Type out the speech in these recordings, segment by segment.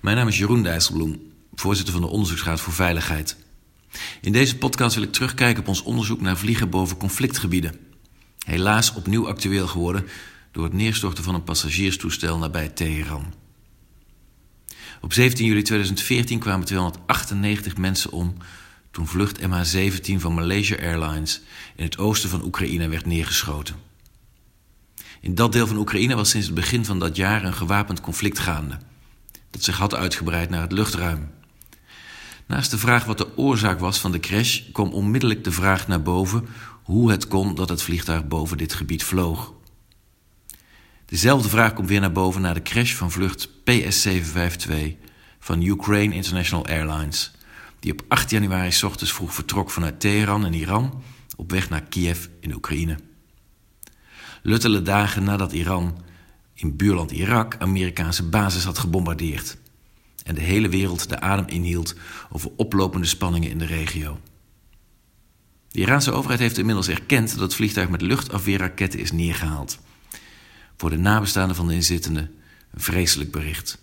Mijn naam is Jeroen Dijsselbloem, voorzitter van de Onderzoeksraad voor Veiligheid. In deze podcast wil ik terugkijken op ons onderzoek naar vliegen boven conflictgebieden. Helaas opnieuw actueel geworden door het neerstorten van een passagierstoestel nabij Teheran. Op 17 juli 2014 kwamen 298 mensen om toen vlucht MH17 van Malaysia Airlines in het oosten van Oekraïne werd neergeschoten. In dat deel van Oekraïne was sinds het begin van dat jaar een gewapend conflict gaande, dat zich had uitgebreid naar het luchtruim. Naast de vraag wat de oorzaak was van de crash, kwam onmiddellijk de vraag naar boven hoe het kon dat het vliegtuig boven dit gebied vloog. Dezelfde vraag komt weer naar boven na de crash van vlucht PS752 van Ukraine International Airlines, die op 8 januari s ochtends vroeg vertrok vanuit Teheran in Iran op weg naar Kiev in Oekraïne. Luttele dagen nadat Iran in buurland Irak Amerikaanse basis had gebombardeerd en de hele wereld de adem inhield over oplopende spanningen in de regio. De Iraanse overheid heeft inmiddels erkend dat het vliegtuig met luchtafweerraketten is neergehaald. Voor de nabestaanden van de inzittenden een vreselijk bericht.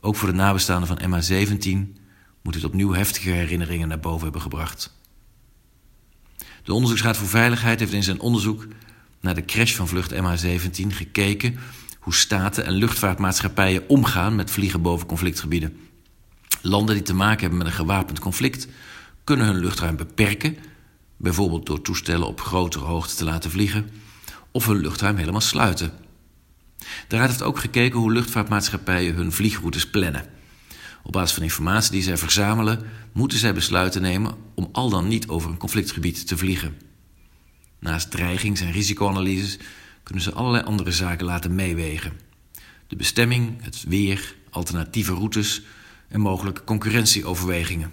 Ook voor de nabestaanden van MH17 moet dit opnieuw heftige herinneringen naar boven hebben gebracht. De Onderzoeksraad voor Veiligheid heeft in zijn onderzoek naar de crash van vlucht MH17 gekeken hoe staten en luchtvaartmaatschappijen omgaan met vliegen boven conflictgebieden. Landen die te maken hebben met een gewapend conflict kunnen hun luchtruim beperken, bijvoorbeeld door toestellen op grotere hoogte te laten vliegen, of hun luchtruim helemaal sluiten. De Raad heeft ook gekeken hoe luchtvaartmaatschappijen hun vliegroutes plannen. Op basis van informatie die zij verzamelen, moeten zij besluiten nemen om al dan niet over een conflictgebied te vliegen. Naast dreigings- en risicoanalyses kunnen ze allerlei andere zaken laten meewegen. De bestemming, het weer, alternatieve routes en mogelijke concurrentieoverwegingen.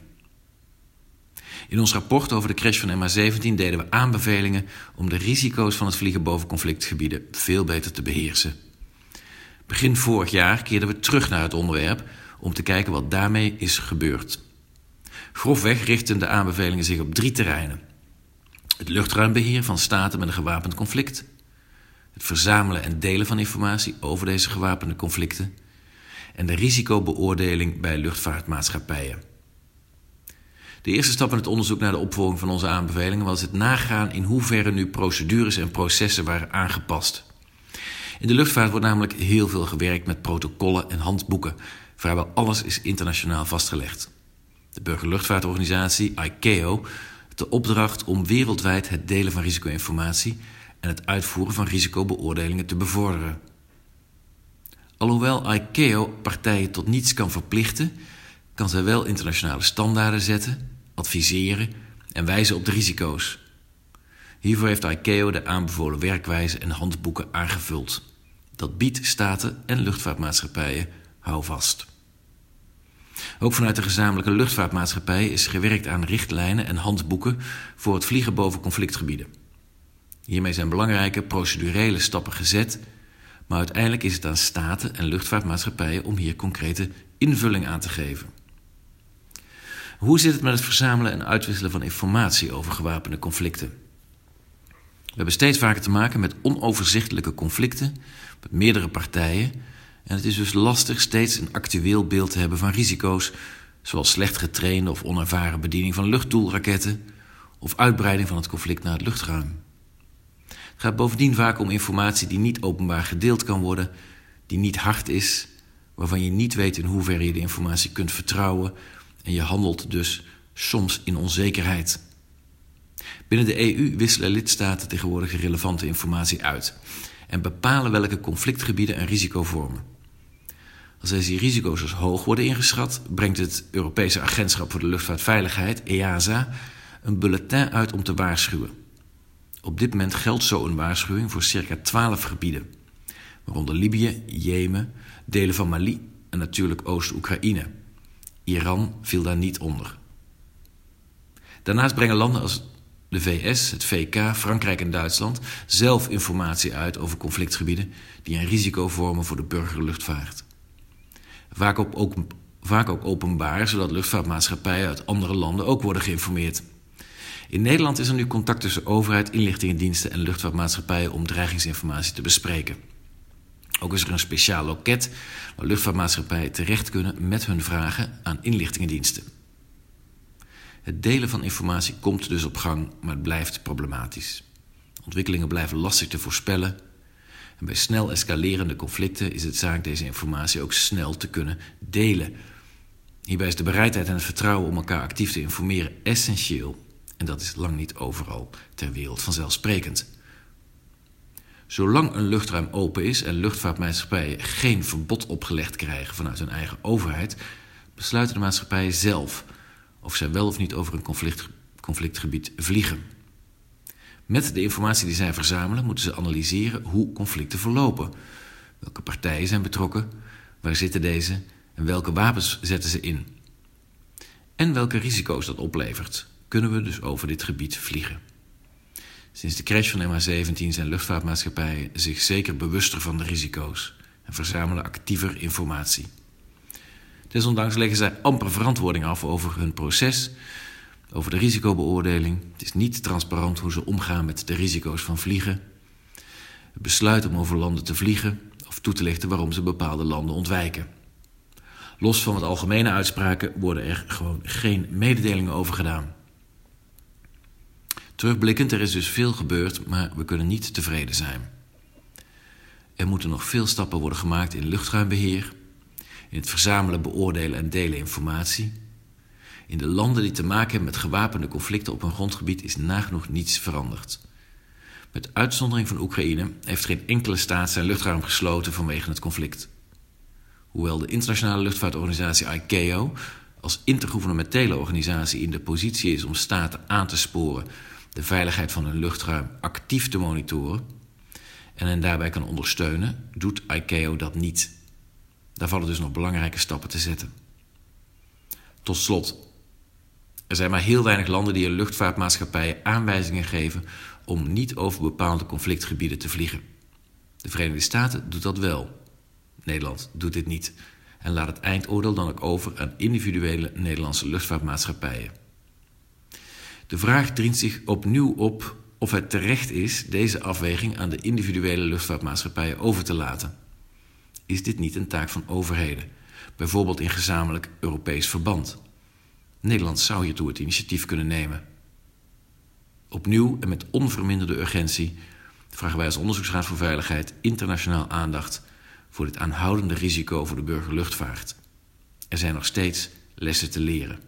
In ons rapport over de crash van MH17 deden we aanbevelingen om de risico's van het vliegen boven conflictgebieden veel beter te beheersen. Begin vorig jaar keerden we terug naar het onderwerp om te kijken wat daarmee is gebeurd. Grofweg richten de aanbevelingen zich op drie terreinen: het luchtruimbeheer van staten met een gewapend conflict, het verzamelen en delen van informatie over deze gewapende conflicten en de risicobeoordeling bij luchtvaartmaatschappijen. De eerste stap in het onderzoek naar de opvolging van onze aanbevelingen was het nagaan in hoeverre nu procedures en processen waren aangepast. In de luchtvaart wordt namelijk heel veel gewerkt met protocollen en handboeken, vrijwel alles is internationaal vastgelegd. De Burgerluchtvaartorganisatie ICAO de opdracht om wereldwijd het delen van risico-informatie en het uitvoeren van risicobeoordelingen te bevorderen. Alhoewel ICAO partijen tot niets kan verplichten, kan zij wel internationale standaarden zetten, adviseren en wijzen op de risico's. Hiervoor heeft ICAO de aanbevolen werkwijze en handboeken aangevuld. Dat biedt staten en luchtvaartmaatschappijen houvast. Ook vanuit de gezamenlijke luchtvaartmaatschappij is gewerkt aan richtlijnen en handboeken voor het vliegen boven conflictgebieden. Hiermee zijn belangrijke procedurele stappen gezet, maar uiteindelijk is het aan staten en luchtvaartmaatschappijen om hier concrete invulling aan te geven. Hoe zit het met het verzamelen en uitwisselen van informatie over gewapende conflicten? We hebben steeds vaker te maken met onoverzichtelijke conflicten met meerdere partijen en het is dus lastig steeds een actueel beeld te hebben van risico's, zoals slecht getrainde of onervaren bediening van luchtdoelraketten of uitbreiding van het conflict naar het luchtruim. Het gaat bovendien vaak om informatie die niet openbaar gedeeld kan worden, die niet hard is, waarvan je niet weet in hoeverre je de informatie kunt vertrouwen en je handelt dus soms in onzekerheid. Binnen de EU wisselen lidstaten tegenwoordig relevante informatie uit en bepalen welke conflictgebieden een risico vormen. Als deze risico's als hoog worden ingeschat, brengt het Europese Agentschap voor de Luchtvaartveiligheid, EASA, een bulletin uit om te waarschuwen. Op dit moment geldt zo een waarschuwing voor circa 12 gebieden, waaronder Libië, Jemen, delen van Mali en natuurlijk Oost-Oekraïne. Iran viel daar niet onder. Daarnaast brengen landen als de VS, het VK, Frankrijk en Duitsland zelf informatie uit over conflictgebieden die een risico vormen voor de burgerluchtvaart. Vaak ook, vaak ook openbaar, zodat luchtvaartmaatschappijen uit andere landen ook worden geïnformeerd. In Nederland is er nu contact tussen overheid, inlichtingendiensten en luchtvaartmaatschappijen om dreigingsinformatie te bespreken. Ook is er een speciaal loket waar luchtvaartmaatschappijen terecht kunnen met hun vragen aan inlichtingendiensten. Het delen van informatie komt dus op gang, maar het blijft problematisch. Ontwikkelingen blijven lastig te voorspellen. En bij snel escalerende conflicten is het zaak deze informatie ook snel te kunnen delen. Hierbij is de bereidheid en het vertrouwen om elkaar actief te informeren essentieel. En dat is lang niet overal ter wereld vanzelfsprekend. Zolang een luchtruim open is en luchtvaartmaatschappijen geen verbod opgelegd krijgen vanuit hun eigen overheid, besluiten de maatschappijen zelf of zij wel of niet over een conflict, conflictgebied vliegen. Met de informatie die zij verzamelen moeten ze analyseren hoe conflicten verlopen. Welke partijen zijn betrokken, waar zitten deze en welke wapens zetten ze in? En welke risico's dat oplevert, kunnen we dus over dit gebied vliegen. Sinds de crash van MH17 zijn luchtvaartmaatschappijen zich zeker bewuster van de risico's en verzamelen actiever informatie. Desondanks leggen zij amper verantwoording af over hun proces, over de risicobeoordeling. Het is niet transparant hoe ze omgaan met de risico's van vliegen. Het besluit om over landen te vliegen of toe te lichten waarom ze bepaalde landen ontwijken. Los van wat algemene uitspraken worden er gewoon geen mededelingen over gedaan. Terugblikkend, er is dus veel gebeurd, maar we kunnen niet tevreden zijn. Er moeten nog veel stappen worden gemaakt in luchtruimbeheer, in het verzamelen, beoordelen en delen informatie. In de landen die te maken hebben met gewapende conflicten op hun grondgebied is nagenoeg niets veranderd. Met uitzondering van Oekraïne heeft geen enkele staat zijn luchtruim gesloten vanwege het conflict. Hoewel de internationale luchtvaartorganisatie ICAO als intergouvernementele organisatie in de positie is om staten aan te sporen de veiligheid van hun luchtruim actief te monitoren en hen daarbij kan ondersteunen, doet ICAO dat niet. Daar vallen dus nog belangrijke stappen te zetten. Tot slot. Er zijn maar heel weinig landen die een luchtvaartmaatschappijen aanwijzingen geven om niet over bepaalde conflictgebieden te vliegen. De Verenigde Staten doet dat wel. Nederland doet dit niet en laat het eindoordeel dan ook over aan individuele Nederlandse luchtvaartmaatschappijen. De vraag dringt zich opnieuw op of het terecht is deze afweging aan de individuele luchtvaartmaatschappijen over te laten. Is dit niet een taak van overheden, bijvoorbeeld in gezamenlijk Europees verband? Nederland zou hiertoe het initiatief kunnen nemen. Opnieuw en met onverminderde urgentie vragen wij als Onderzoeksraad voor Veiligheid internationaal aandacht voor dit aanhoudende risico voor de burgerluchtvaart. Er zijn nog steeds lessen te leren.